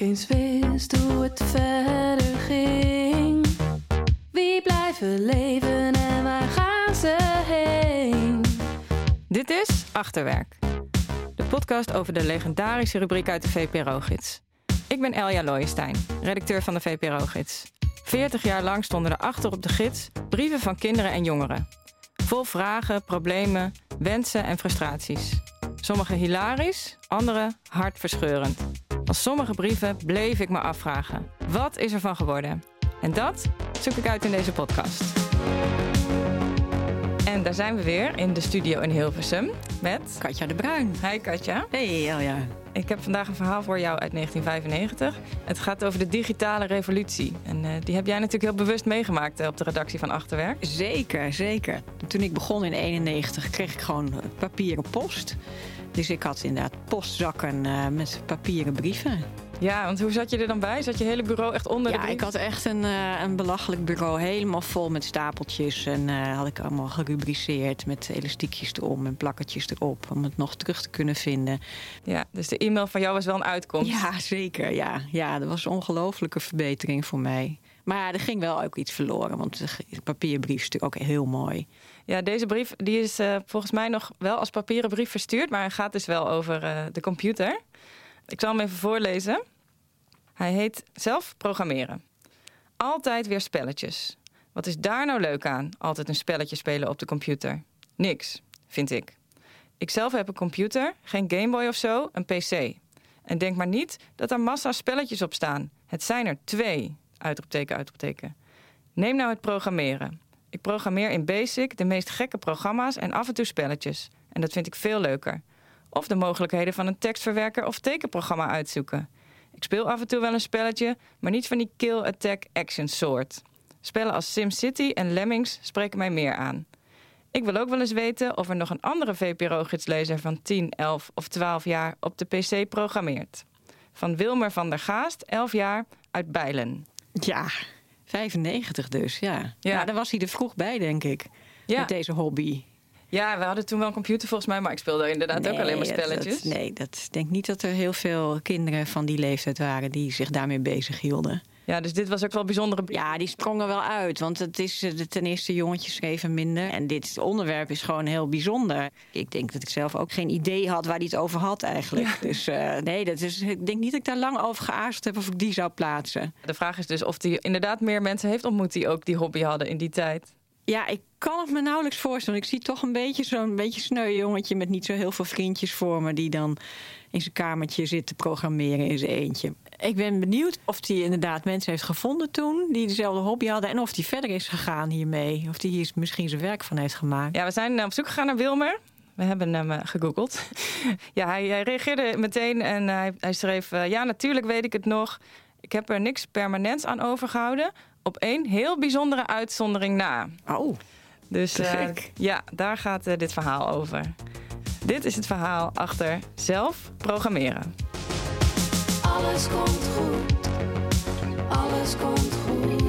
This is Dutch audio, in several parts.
ik eens wist hoe het verder ging. Wie blijven leven en waar gaan ze heen? Dit is Achterwerk, de podcast over de legendarische rubriek uit de VPRO-gids. Ik ben Elja Looijenstein, redacteur van de VPRO-gids. 40 jaar lang stonden er achter op de gids brieven van kinderen en jongeren. Vol vragen, problemen, wensen en frustraties. Sommige hilarisch, andere hartverscheurend. Van sommige brieven bleef ik me afvragen: wat is er van geworden? En dat zoek ik uit in deze podcast. En daar zijn we weer in de studio in Hilversum met Katja de Bruin. Hi Katja. Hey Elja. Ik heb vandaag een verhaal voor jou uit 1995. Het gaat over de digitale revolutie. En uh, die heb jij natuurlijk heel bewust meegemaakt uh, op de redactie van Achterwerk. Zeker, zeker. Toen ik begon in 91 kreeg ik gewoon papieren post. Dus ik had inderdaad postzakken uh, met papieren brieven. Ja, want hoe zat je er dan bij? Zat je hele bureau echt onder ja, de ik had echt een, uh, een belachelijk bureau. Helemaal vol met stapeltjes. En uh, had ik allemaal gerubriceerd met elastiekjes erom en plakketjes erop. Om het nog terug te kunnen vinden. Ja, dus de e-mail van jou was wel een uitkomst. Ja, zeker. Ja, ja dat was een ongelofelijke verbetering voor mij. Maar er ging wel ook iets verloren. Want de papierbrief is natuurlijk ook heel mooi. Ja, deze brief die is uh, volgens mij nog wel als papieren brief verstuurd. Maar hij gaat dus wel over uh, de computer. Ik zal hem even voorlezen. Hij heet zelf programmeren. Altijd weer spelletjes. Wat is daar nou leuk aan? Altijd een spelletje spelen op de computer. Niks, vind ik. Ik zelf heb een computer, geen Gameboy of zo, een PC. En denk maar niet dat er massa spelletjes op staan. Het zijn er twee. Uitroepteken, uitroepteken. Neem nou het programmeren. Ik programmeer in Basic de meest gekke programma's en af en toe spelletjes. En dat vind ik veel leuker. Of de mogelijkheden van een tekstverwerker of tekenprogramma uitzoeken. Ik speel af en toe wel een spelletje, maar niet van die kill, attack, action soort. Spellen als SimCity en Lemmings spreken mij meer aan. Ik wil ook wel eens weten of er nog een andere VPRO-gidslezer van 10, 11 of 12 jaar op de PC programmeert. Van Wilmer van der Gaast, 11 jaar, uit Bijlen. Ja, 95 dus, ja. Ja. ja daar was hij er vroeg bij, denk ik. Ja. Met deze hobby. Ja, we hadden toen wel een computer volgens mij, maar ik speelde inderdaad nee, ook alleen maar spelletjes. Dat, nee, dat denk niet dat er heel veel kinderen van die leeftijd waren die zich daarmee bezig hielden. Ja, dus dit was ook wel bijzondere. Ja, die sprongen wel uit. Want het is ten eerste jongetjes schreven minder. En dit onderwerp is gewoon heel bijzonder. Ik denk dat ik zelf ook geen idee had waar hij het over had eigenlijk. Ja. Dus uh, nee, dat is, ik denk niet dat ik daar lang over geaarzeld heb of ik die zou plaatsen. De vraag is dus of hij inderdaad meer mensen heeft ontmoet die ook die hobby hadden in die tijd. Ja, ik kan het me nauwelijks voorstellen. Ik zie toch een beetje zo'n beetje sneu jongetje met niet zo heel veel vriendjes voor me... die dan in zijn kamertje zit te programmeren in zijn eentje. Ik ben benieuwd of hij inderdaad mensen heeft gevonden toen... die dezelfde hobby hadden en of hij verder is gegaan hiermee. Of hij hier misschien zijn werk van heeft gemaakt. Ja, we zijn op zoek gegaan naar Wilmer. We hebben hem uh, gegoogeld. ja, hij, hij, reageerde meteen en hij, hij schreef... Uh, ja, natuurlijk weet ik het nog. Ik heb er niks permanents aan overgehouden op één heel bijzondere uitzondering na. Oh, dus uh, ja, daar gaat uh, dit verhaal over. Dit is het verhaal achter zelf programmeren. Alles komt goed. Alles komt goed.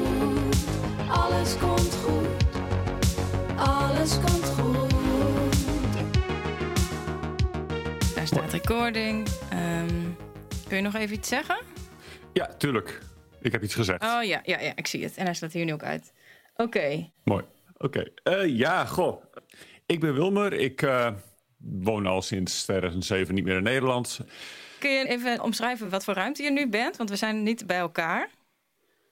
Alles komt goed. Alles komt goed. Daar staat recording. Um, kun je nog even iets zeggen? Ja, tuurlijk. Ik heb iets gezegd. Oh ja, ja, ja ik zie het. En hij staat hier nu ook uit. Oké. Okay. Mooi. Oké. Okay. Uh, ja, goh. Ik ben Wilmer. Ik uh, woon al sinds 2007 niet meer in Nederland. Kun je even omschrijven wat voor ruimte je nu bent? Want we zijn niet bij elkaar.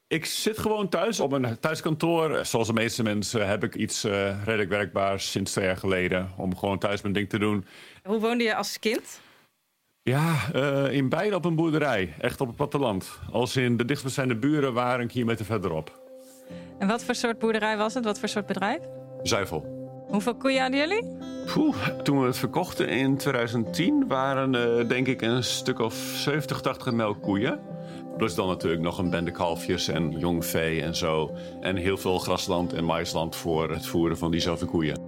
Ik zit gewoon thuis op een thuiskantoor. Zoals de meeste mensen heb ik iets uh, redelijk werkbaars sinds twee jaar geleden. Om gewoon thuis mijn ding te doen. Hoe woonde je als kind? Ja, uh, in Bijlen op een boerderij. Echt op het platteland. Als in de dichtstbijzijnde buren waren een kilometer verderop. En wat voor soort boerderij was het? Wat voor soort bedrijf? Zuivel. Hoeveel koeien hadden jullie? Toen we het verkochten in 2010 waren uh, denk ik een stuk of 70, 80 melkkoeien. Plus dan natuurlijk nog een bende kalfjes en jong vee en zo. En heel veel grasland en maisland voor het voeren van die zoveel koeien.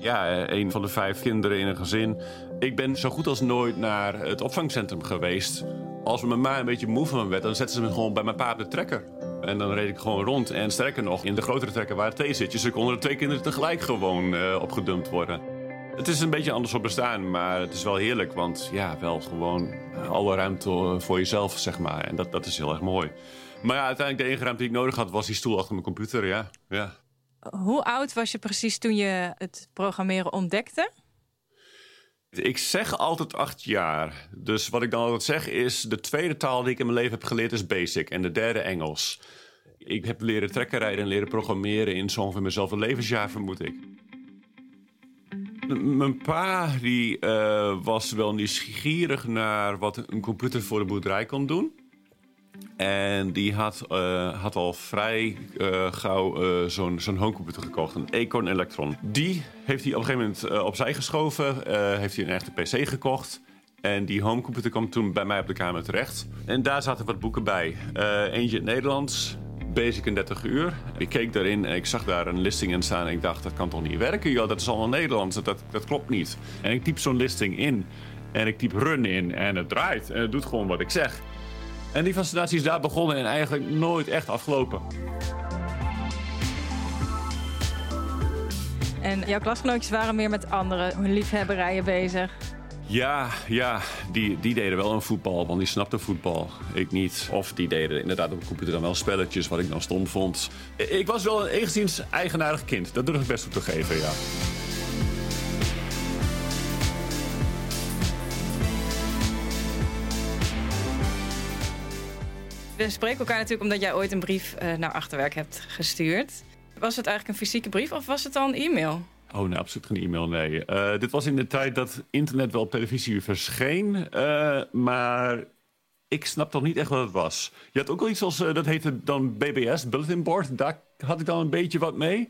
Ja, een van de vijf kinderen in een gezin. Ik ben zo goed als nooit naar het opvangcentrum geweest. Als mijn ma een beetje moe van me werd, dan zetten ze me gewoon bij mijn pa op de trekker. En dan reed ik gewoon rond. En sterker nog, in de grotere trekker waren twee zitjes. Konden er twee kinderen tegelijk gewoon uh, opgedumpt worden. Het is een beetje anders op bestaan, maar het is wel heerlijk. Want ja, wel gewoon alle ruimte voor jezelf, zeg maar. En dat, dat is heel erg mooi. Maar ja, uiteindelijk de enige ruimte die ik nodig had, was die stoel achter mijn computer, ja. ja. Hoe oud was je precies toen je het programmeren ontdekte? Ik zeg altijd acht jaar. Dus wat ik dan altijd zeg is... de tweede taal die ik in mijn leven heb geleerd is basic. En de derde Engels. Ik heb leren trekken rijden en leren programmeren... in zo'n van mezelf een levensjaar, vermoed ik. Mijn pa die, eh, was wel nieuwsgierig naar wat een computer voor de boerderij kon doen. En die had, eh, had al vrij eh, gauw eh, zo'n homecomputer gekocht, een Acorn Electron. Die heeft hij op een gegeven moment opzij geschoven, heeft hij een echte PC gekocht. En die homecomputer kwam toen bij mij op de kamer terecht. En daar zaten wat boeken bij. Eentje in het Nederlands, Basic in 30 uur. Ik keek daarin en ik zag daar een listing in staan. En ik dacht, dat kan toch niet werken? Joh, dat is allemaal Nederlands, dat, dat klopt niet. En ik typ zo'n listing in. En ik typ run in en het draait. En het doet gewoon wat ik zeg. En die fascinatie is daar begonnen en eigenlijk nooit echt afgelopen. En jouw klasgenootjes waren meer met andere liefhebberijen bezig. Ja, ja, die, die deden wel een voetbal, want die snapten voetbal. Ik niet. Of die deden inderdaad op de computer dan wel spelletjes, wat ik dan stom vond. Ik was wel een enigszins eigenaardig kind. Dat durf ik best toe te geven, ja. We spreken elkaar natuurlijk omdat jij ooit een brief eh, naar Achterwerk hebt gestuurd. Was het eigenlijk een fysieke brief of was het al een e-mail? Oh, nee, absoluut geen e-mail, nee. Eh, dit was in de tijd dat internet wel op televisie verscheen. eh, maar ik snap toch niet echt wat het was. Je had ook wel iets als, dat heette dan BBS, Bulletin Board. Daar had ik dan een beetje wat mee.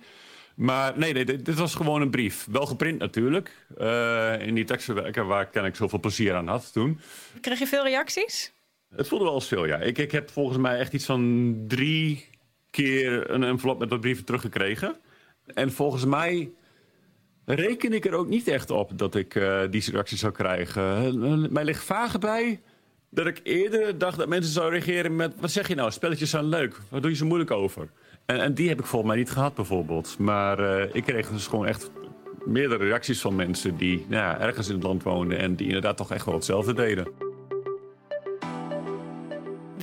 Maar nee, nee dit, dit was gewoon een brief. Wel geprint natuurlijk. in die tekstverwerker waar ik kennelijk zoveel plezier aan had toen. Kreeg je veel reacties? Het voelde wel als veel, ja. Ik, ik heb volgens mij echt iets van drie keer een envelop met wat brieven teruggekregen. En volgens mij reken ik er ook niet echt op dat ik eh, die reactie zou krijgen. Eh, Mij ligt vage bij dat ik eerder dacht dat mensen zouden reageren met... wat zeg je nou, spelletjes zijn leuk, waar doe je zo moeilijk over? En, en die heb ik volgens mij niet gehad bijvoorbeeld. Maar eh, ik kreeg dus gewoon echt meerdere reacties van mensen... die nou ja, ergens in het land woonden en die inderdaad toch echt wel hetzelfde deden.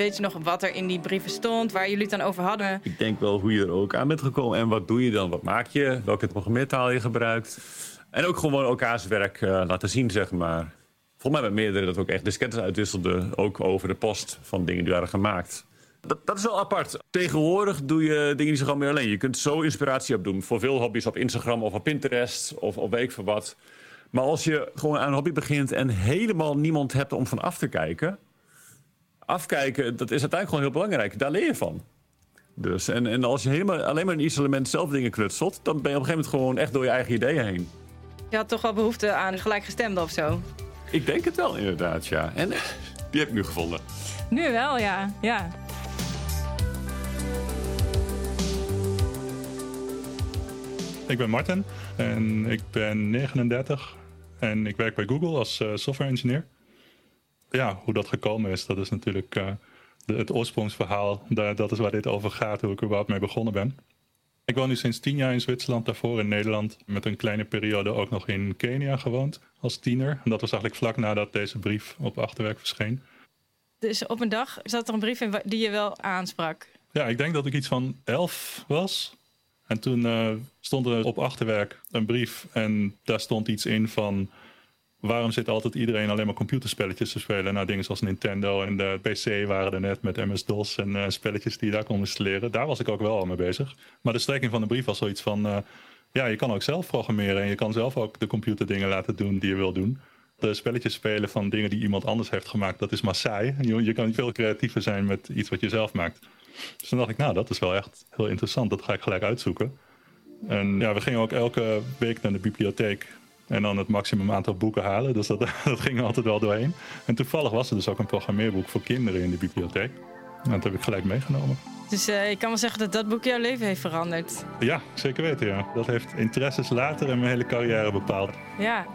Weet je nog wat er in die brieven stond, waar jullie het dan over hadden? Ik denk wel hoe je er ook aan bent gekomen. En wat doe je dan? Wat maak je? Welke programmeertaal je gebruikt? En ook gewoon elkaars werk eh, laten zien, zeg maar. Volgens mij met meerdere dat ook echt diskettes uitwisselden. Ook over de post van dingen die waren gemaakt. Dat, dat is wel apart. Tegenwoordig doe je dingen die ze gewoon meer alleen. Je kunt zo inspiratie opdoen. Voor veel hobby's op Instagram of op Pinterest of op weet ik veel wat. Maar als je gewoon aan een hobby begint en helemaal niemand hebt om van af te kijken. Afkijken, dat is uiteindelijk gewoon heel belangrijk. Daar leer je van. Dus, en, en als je helemaal, alleen maar in isolement zelf dingen knutselt, dan ben je op een gegeven moment gewoon echt door je eigen ideeën heen. Je had toch wel behoefte aan gelijkgestemden of zo? Ik denk het wel, inderdaad, ja. En eh, die heb ik nu gevonden. Nu wel, ja. ja. Ik ben Martin en ik ben 39 en ik werk bij Google als eh, software engineer. Ja, hoe dat gekomen is, dat is natuurlijk eh, de- het oorsprongsverhaal. Daar, dat is waar dit over gaat, hoe ik er überhaupt mee begonnen ben. Ik woon nu sinds tien jaar in Zwitserland, daarvoor in Nederland. Met een kleine periode ook nog in Kenia gewoond als tiener. En dat was eigenlijk vlak nadat deze brief op achterwerk verscheen. Dus op een dag zat er een brief in die je wel aansprak. Ja, ik denk dat ik iets van elf was. En toen eh, stond er op achterwerk een brief en daar stond iets in van... waarom zit altijd iedereen alleen maar computerspelletjes te spelen? Nou, dingen zoals Nintendo en de PC waren er net met MS-DOS en eh, spelletjes die je daar kon installeren. Daar was ik ook wel al mee bezig. Maar de strekking van de brief was zoiets van... eh, ja, je kan ook zelf programmeren en je kan zelf ook de computerdingen laten doen die je wil doen. De spelletjes spelen van dingen die iemand anders heeft gemaakt, dat is maar saai. Je, je kan veel creatiever zijn met iets wat je zelf maakt. Dus toen dacht ik, nou, dat is wel echt heel interessant. Dat ga ik gelijk uitzoeken. En ja, we gingen ook elke week naar de bibliotheek. En dan het maximum aantal boeken halen. Dus dat, dat ging er altijd wel doorheen. En toevallig was er dus ook een programmeerboek voor kinderen in de bibliotheek. En dat heb ik gelijk meegenomen. Dus eh, ik kan wel zeggen dat dat boek jouw leven heeft veranderd. Ja, zeker weten, ja. Dat heeft interesses later in mijn hele carrière bepaald. Ja.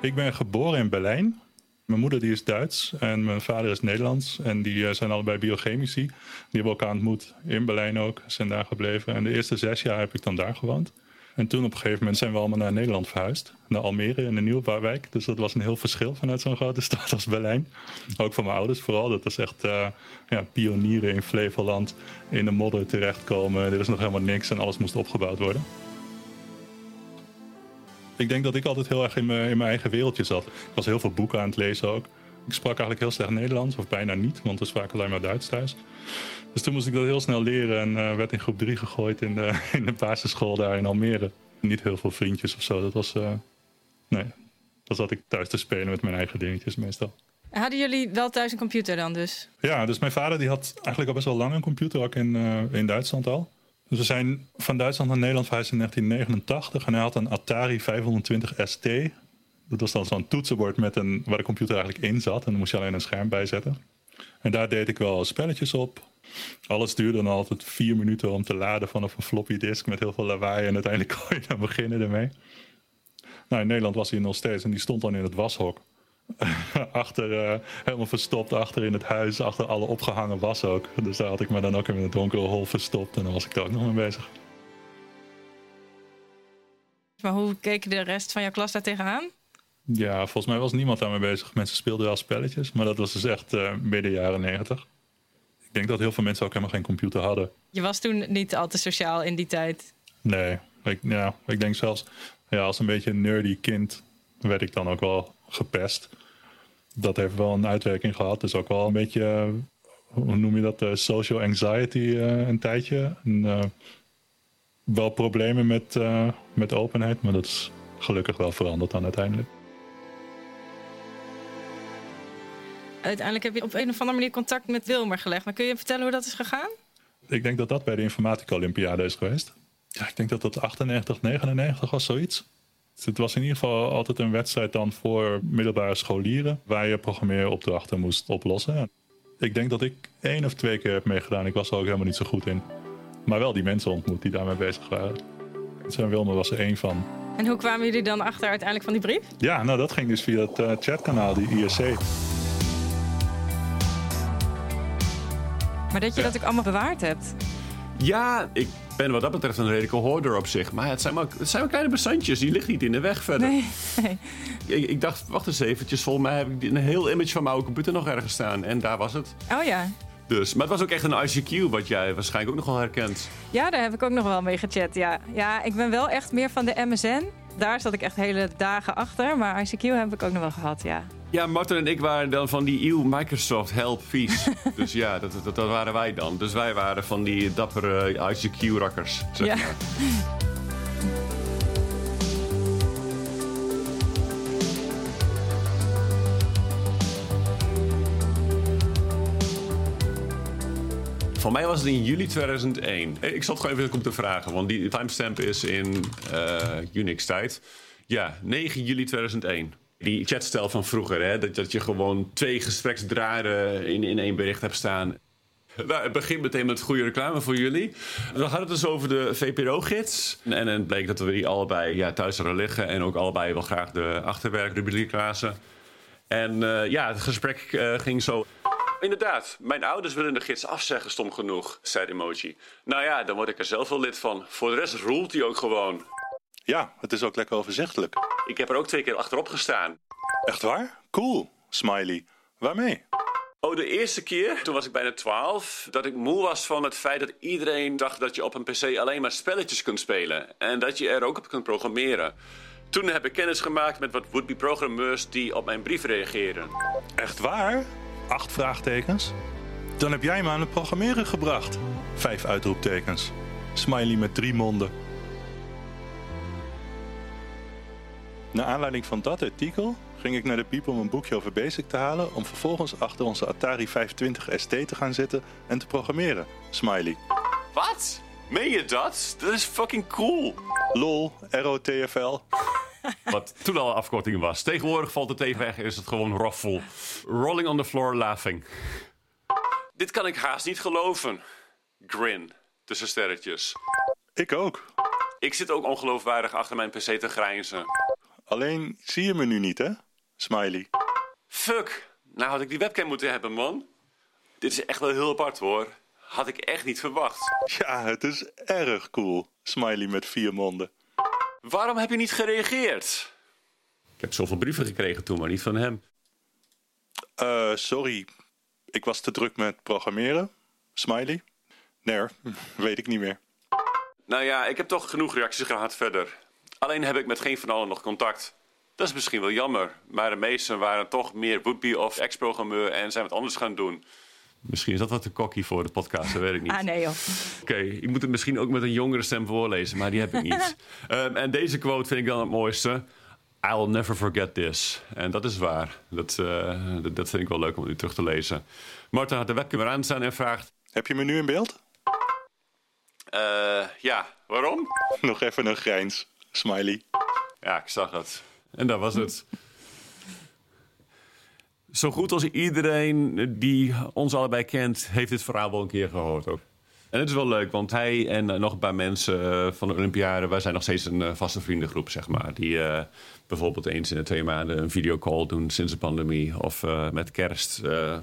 Ik ben geboren in Berlijn. Mijn moeder die is Duits en mijn vader is Nederlands. En die eh, zijn allebei biochemici. Die hebben elkaar ontmoet in Berlijn ook. Zijn daar gebleven. En de eerste zes jaar heb ik dan daar gewoond. En toen op een gegeven moment zijn we allemaal naar Nederland verhuisd. Naar Almere in de Nieuwbouwwijk. Dus dat was een heel verschil vanuit zo'n grote stad als Berlijn. Ook voor mijn ouders vooral. Dat was echt uh, ja, pionieren in Flevoland. In de modder terechtkomen. Er is nog helemaal niks en alles moest opgebouwd worden. Ik denk dat ik altijd heel erg in mijn, in mijn eigen wereldje zat. Ik was heel veel boeken aan het lezen ook. Ik sprak eigenlijk heel slecht Nederlands, of bijna niet, want we spraken alleen maar Duits thuis. Dus toen moest ik dat heel snel leren en uh, werd in groep 3 gegooid in de, in de basisschool daar in Almere. Niet heel veel vriendjes of zo. Dat was. Uh, nee, dan zat ik thuis te spelen met mijn eigen dingetjes meestal. Hadden jullie wel thuis een computer dan dus? Ja, dus mijn vader die had eigenlijk al best wel lang een computer, ook in, uh, in Duitsland al. Dus we zijn van Duitsland naar Nederland verhuisd in 1989 en hij had een Atari 520 ST. Dat was dan zo'n toetsenbord met een, waar de computer eigenlijk in zat en dan moest je alleen een scherm bij zetten. En daar deed ik wel spelletjes op. Alles duurde dan altijd vier minuten om te laden vanaf een floppy disk met heel veel lawaai. En uiteindelijk kon je dan beginnen ermee. Nou, in Nederland was hij nog steeds en die stond dan in het washok. achter, uh, helemaal verstopt achter in het huis, achter alle opgehangen was ook. Dus daar had ik me dan ook in een donkere hol verstopt en dan was ik daar ook nog mee bezig. Maar hoe keek de rest van jouw klas daar tegenaan? Ja, volgens mij was niemand daarmee bezig. Mensen speelden wel spelletjes, maar dat was dus echt uh, midden jaren negentig. Ik denk dat heel veel mensen ook helemaal geen computer hadden. Je was toen niet al te sociaal in die tijd? Nee, ik, ja, ik denk zelfs ja, als een beetje een nerdy kind werd ik dan ook wel gepest. Dat heeft wel een uitwerking gehad. Dus ook wel een beetje, hoe noem je dat, uh, social anxiety uh, een tijdje. En, wel problemen met, met openheid, maar dat is gelukkig wel veranderd dan uiteindelijk. Uiteindelijk heb je op een of andere manier contact met Wilmer gelegd. Maar kun je vertellen hoe dat is gegaan? Ik denk dat dat bij de informatica Olympiade is geweest. Ja, ik denk dat dat 98, 99 was, zoiets. Het was in ieder geval altijd een wedstrijd dan voor middelbare scholieren... waar je programmeeropdrachten moest oplossen. Ik denk dat ik één of twee keer heb meegedaan. Ik was er ook helemaal niet zo goed in. Maar wel die mensen ontmoet die daarmee bezig waren. Zijn Wilmer was er één van. En hoe kwamen jullie dan achter uiteindelijk van die brief? Ja, nou dat ging dus via het uh, chatkanaal, die IRC. Maar dat je ja. dat ook allemaal bewaard hebt? Ja, ik ben wat dat betreft een redelijke hoorder op zich. Maar het zijn maar, het zijn maar kleine bestandjes. Die liggen niet in de weg verder. Nee, nee. Ik, ik, dacht, wacht eens eventjes. Volgens mij heb ik een heel image van mijn oude computer nog ergens staan. En daar was het. Oh ja. Dus, maar het was ook echt een ICQ, wat jij waarschijnlijk ook nog wel herkent. Ja, daar heb ik ook nog wel mee gechat. Ja, ja ik ben wel echt meer van de MSN. Daar zat ik echt hele dagen achter. Maar ICQ heb ik ook nog wel gehad, ja. Ja, Martin en ik waren dan van die eeuw Microsoft help vies. dus ja, dat, dat, dat, waren wij dan. Dus wij waren van die dappere ICQ-rakkers, zeg ja. maar. Voor mij was het in juli 2001. Ik zat gewoon even op te vragen, want die timestamp is in uh, Unix-tijd. Ja, 9 juli 2001 die chatstijl van vroeger. Hè? Dat, dat je gewoon twee gespreksdraden in, in één bericht hebt staan. Nou, het begint meteen met goede reclame voor jullie. We hadden het dus over de VPRO-gids. En het bleek dat we die allebei ja, thuis hadden liggen. En ook allebei wel graag de achterwerkrubriek lazen. En uh, ja, het gesprek ging zo... Inderdaad, mijn ouders willen de gids afzeggen, stom genoeg, zei de emoji. Nou ja, dan word ik er zelf wel lid van. Voor de rest roelt hij ook gewoon. Ja, het is ook lekker overzichtelijk. Ik heb er ook twee keer achterop gestaan. Echt waar? Cool. Smiley. Waarmee? Oh, de eerste keer, toen was ik bijna 12, dat ik moe was van het feit dat iedereen dacht dat je op een PC alleen maar spelletjes kunt spelen. En dat je er ook op kunt programmeren. Toen heb ik kennis gemaakt met wat would-be programmeurs die op mijn brief reageren. Echt waar? Acht vraagtekens? Dan heb jij me aan het programmeren gebracht. Vijf uitroeptekens. Smiley met drie monden. Naar aanleiding van dat artikel ging ik naar de piep om een boekje over Basic te halen... om vervolgens achter onze Atari 520 ST te gaan zitten en te programmeren. Smiley. Wat? Meen je dat? Dat is fucking cool. LOL, ROTFL. Wat toen al een afkorting was. Tegenwoordig valt het even weg, is het gewoon roffel. Rolling on the floor laughing. Dit kan ik haast niet geloven. Grin, tussen sterretjes. Ik ook. Ik zit ook ongeloofwaardig achter mijn pc te grijnzen. Alleen zie je me nu niet, hè? Smiley. Fuck, nou had ik die webcam moeten hebben, man. Dit is echt wel heel apart, hoor. Had ik echt niet verwacht. Ja, het is erg cool. Smiley met vier monden. Waarom heb je niet gereageerd? Ik heb zoveel brieven gekregen toen, maar niet van hem. Eh, sorry, ik was te druk met programmeren. Smiley? Nee, weet ik niet meer. Nou ja, ik heb toch genoeg reacties gehad verder. Alleen heb ik met geen van allen nog contact. Dat is misschien wel jammer, maar de meesten waren toch meer would of ex-programmeur en zijn wat anders gaan doen. Misschien is dat wat te cocky voor de podcast, dat weet ik niet. Ah, nee joh. Oké, ik moet het misschien ook met een jongere stem voorlezen, maar die heb ik niet. um, en deze quote vind ik dan het mooiste. I'll never forget this. En dat is waar. Dat, uh, dat vind ik wel leuk om nu terug te lezen. Marta had de webcam aan staan en vraagt... Heb je me nu in beeld? Uh, ja, waarom? Nog even een grijns. Smiley. Ja, ik zag het. En dat was het. Zo goed als iedereen die ons allebei kent, heeft dit verhaal wel een keer gehoord ook. En het is wel leuk, want hij en nog een paar mensen van de Olympiade... wij zijn nog steeds een vaste vriendengroep, zeg maar. Die uh, bijvoorbeeld eens in de twee maanden een videocall doen sinds de pandemie. Of uh, met kerst uh,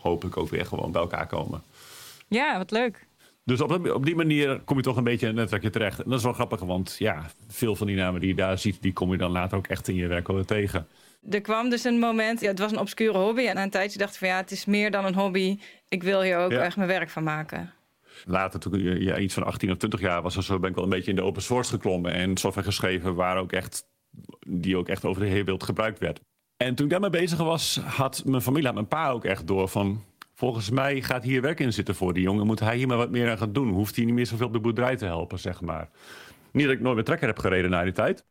hoop ik ook weer gewoon bij elkaar komen. Ja, wat leuk. Dus op, op, die manier kom je toch een beetje een netwerkje terecht. En dat is wel grappig, want ja, veel van die namen die je daar ziet... die kom je dan later ook echt in je werk wel tegen. Er kwam dus een moment, ja, het was een obscure hobby... en na een tijdje dacht ik van ja, het is meer dan een hobby. Ik wil hier ook ja. echt mijn werk van maken. Later, toen ja, iets van 18 of 20 jaar was, zo ben ik wel een beetje in de open source geklommen en software geschreven waar ook echt, die ook echt over de hele wereld gebruikt werd. En toen ik daarmee bezig was, had mijn familie, had mijn pa ook echt door van, volgens mij gaat hier werk in zitten voor die jongen, moet hij hier maar wat meer aan gaan doen. Hoeft hij niet meer zoveel op de boerderij te helpen, zeg maar. Niet dat ik nooit met trekker heb gereden na die tijd.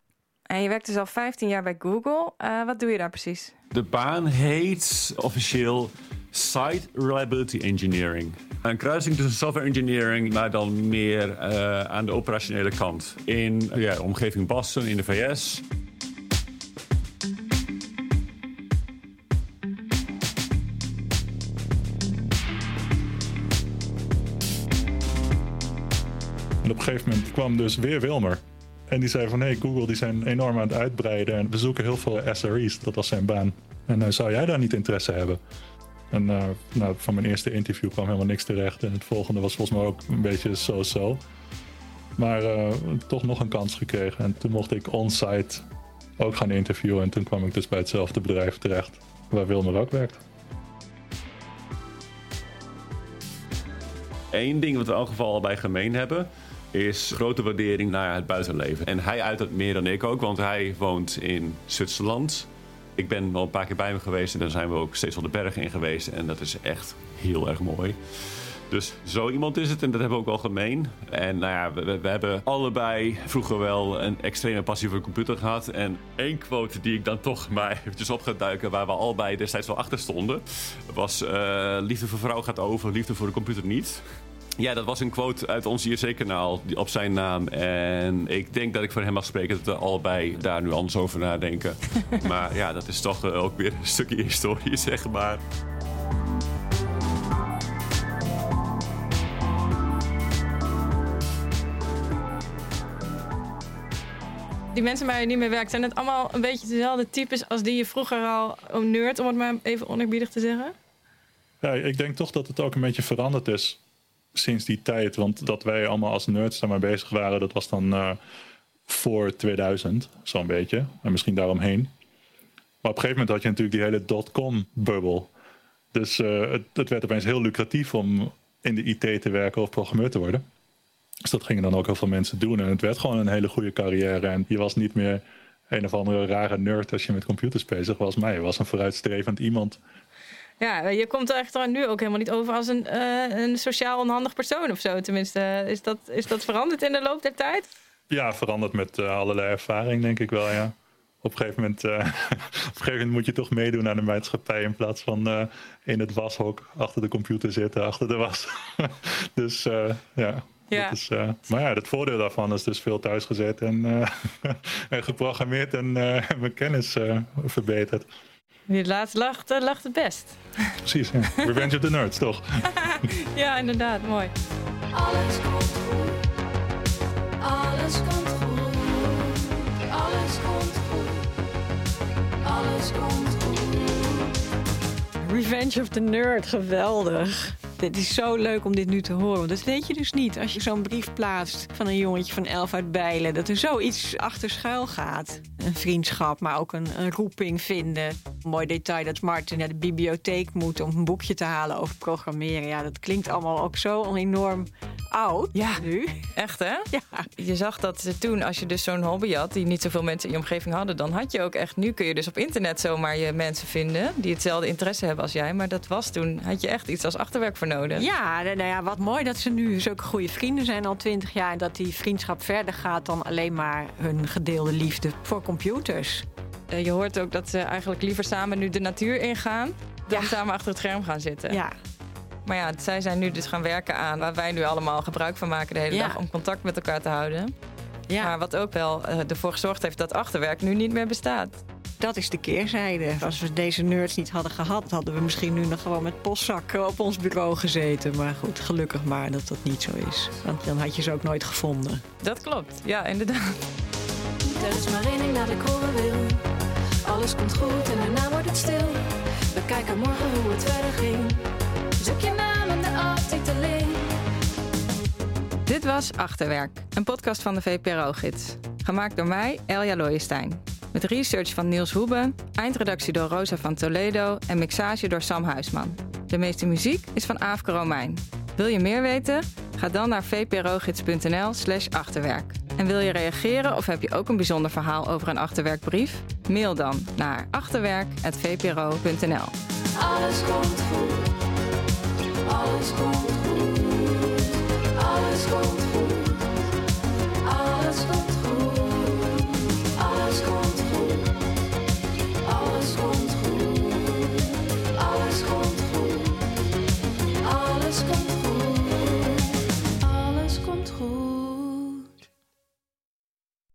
En je werkt dus al 15 jaar bij Google. Uh, wat doe je daar precies? De baan heet officieel Site Reliability Engineering. Een kruising tussen software engineering, maar dan meer uh, aan de operationele kant. In ja, de omgeving Boston, in de VS. En op een gegeven moment kwam dus weer Wilmer. En die zei van, hé, hey, Google die zijn enorm aan het uitbreiden... en we zoeken heel veel SRE's, dat was zijn baan. En uh, zou jij daar niet interesse hebben? En uh, nou, van mijn eerste interview kwam helemaal niks terecht. En het volgende was volgens mij ook een beetje zo-zo. Maar uh, toch nog een kans gekregen. En toen mocht ik on-site ook gaan interviewen. En toen kwam ik dus bij hetzelfde bedrijf terecht waar Wilmer ook werkt. Eén ding wat we in elk geval bij gemeen hebben is grote waardering naar het buitenleven. En hij uit het meer dan ik ook, want hij woont in Zwitserland. Ik ben wel een paar keer bij hem geweest en daar zijn we ook steeds wel de bergen in geweest. En dat is echt heel erg mooi. Dus zo iemand is het en dat hebben we ook wel gemeen. En nou ja, we, hebben allebei vroeger wel een extreme passie voor de computer gehad. En één quote die ik dan toch maar eventjes op ga duiken, waar we allebei destijds wel achter stonden, was uh, liefde voor vrouw gaat over, liefde voor de computer niet. Ja, dat was een quote uit ons IRC-kanaal op zijn naam. En ik denk dat ik voor hem mag spreken dat we allebei daar nu anders over nadenken. maar ja, dat is toch ook weer een stukje historie, zeg maar. Die mensen waar je niet mee werkt, zijn het allemaal een beetje dezelfde types als die je vroeger al nerd, om het maar even oneerbiedig te zeggen? Ja, ik denk toch dat het ook een beetje veranderd is sinds die tijd. Want dat wij allemaal als nerds daarmee bezig waren, dat was dan uh, voor 2000, zo'n beetje. En misschien daaromheen. Maar op een gegeven moment had je natuurlijk die hele dotcom-bubbel. Dus uh, het, het, werd opeens heel lucratief om in de IT te werken of programmeur te worden. Dus dat gingen dan ook heel veel mensen doen. En het werd gewoon een hele goede carrière. En je was niet meer een of andere rare nerd als je met computers bezig was. Maar je was een vooruitstrevend iemand ja, je komt er echt nu ook helemaal niet over als een, uh, een sociaal onhandig persoon of zo. Tenminste, is dat, is dat veranderd in de loop der tijd? Ja, veranderd met uh, allerlei ervaring, denk ik wel, ja. Op een, gegeven moment, uh, op een gegeven moment moet je toch meedoen aan de maatschappij in plaats van in het washok achter de computer zitten, achter de was. dus ja, ja. Is, uh, maar ja, het voordeel daarvan is dus veel thuisgezet en, uh, en geprogrammeerd en uh, mijn kennis verbeterd. Die laatste lacht, lacht het best. Precies, ja. Revenge of the Nerds, toch? ja, inderdaad, mooi. Alles komt goed. Alles komt goed. Alles komt goed. Alles komt goed. Revenge of the Nerd, geweldig. Het is zo leuk om dit nu te horen. Want dat weet je dus niet als je zo'n brief plaatst van een jongetje van elf uit Bijlen. Dat er zoiets achter schuil gaat. Een vriendschap, maar ook een, een roeping vinden. Een mooi detail dat Martin naar de bibliotheek moet om een boekje te halen over programmeren. Ja, dat klinkt allemaal ook zo enorm oud Ja. nu. Echt hè? Ja. Je zag dat toen, als je dus zo'n hobby had, die niet zoveel mensen in je omgeving hadden, dan had je ook echt. Nu kun je dus op internet zomaar je mensen vinden die hetzelfde interesse hebben als jij. Maar dat was toen, had je echt iets als achterwerk voor nodig. Ja, nou ja, wat mooi dat ze nu zulke goede vrienden zijn al twintig jaar. En dat die vriendschap verder gaat dan alleen maar hun gedeelde liefde voor computers. Eh, je hoort ook dat ze eigenlijk liever samen nu de natuur ingaan dan Ja. samen achter het scherm gaan zitten. Ja, Maar ja, zij zijn nu dus gaan werken aan waar wij nu allemaal gebruik van maken de hele Ja. dag om contact met elkaar te houden. ja. Maar wat ook wel eh, ervoor gezorgd heeft dat achterwerk nu niet meer bestaat. dat is de keerzijde. Als we deze nerds niet hadden gehad, hadden we misschien nu nog gewoon met postzakken op ons bureau gezeten. Maar goed, gelukkig maar dat dat niet zo is. Want dan had je ze ook nooit gevonden. Dat klopt, ja, inderdaad. Er is maar één ding dat ik horen wil. Alles komt goed en daarna wordt het stil. We kijken morgen hoe het verder ging. Dit was Achterwerk, een podcast van de VPRO-gids. Gemaakt door mij, Elja Looijenstein. Met research van Niels Hoeben, eindredactie door Rosa van Toledo en mixage door Sam Huisman. De meeste muziek is van Aafke Romein. Wil je meer weten? Ga dan naar vprogids.nl slash achterwerk. En wil je reageren of heb je ook een bijzonder verhaal over een achterwerkbrief? Mail dan naar achterwerk.vpro.nl. Alles komt goed. Alles komt goed. alles komt goed, alles komt goed.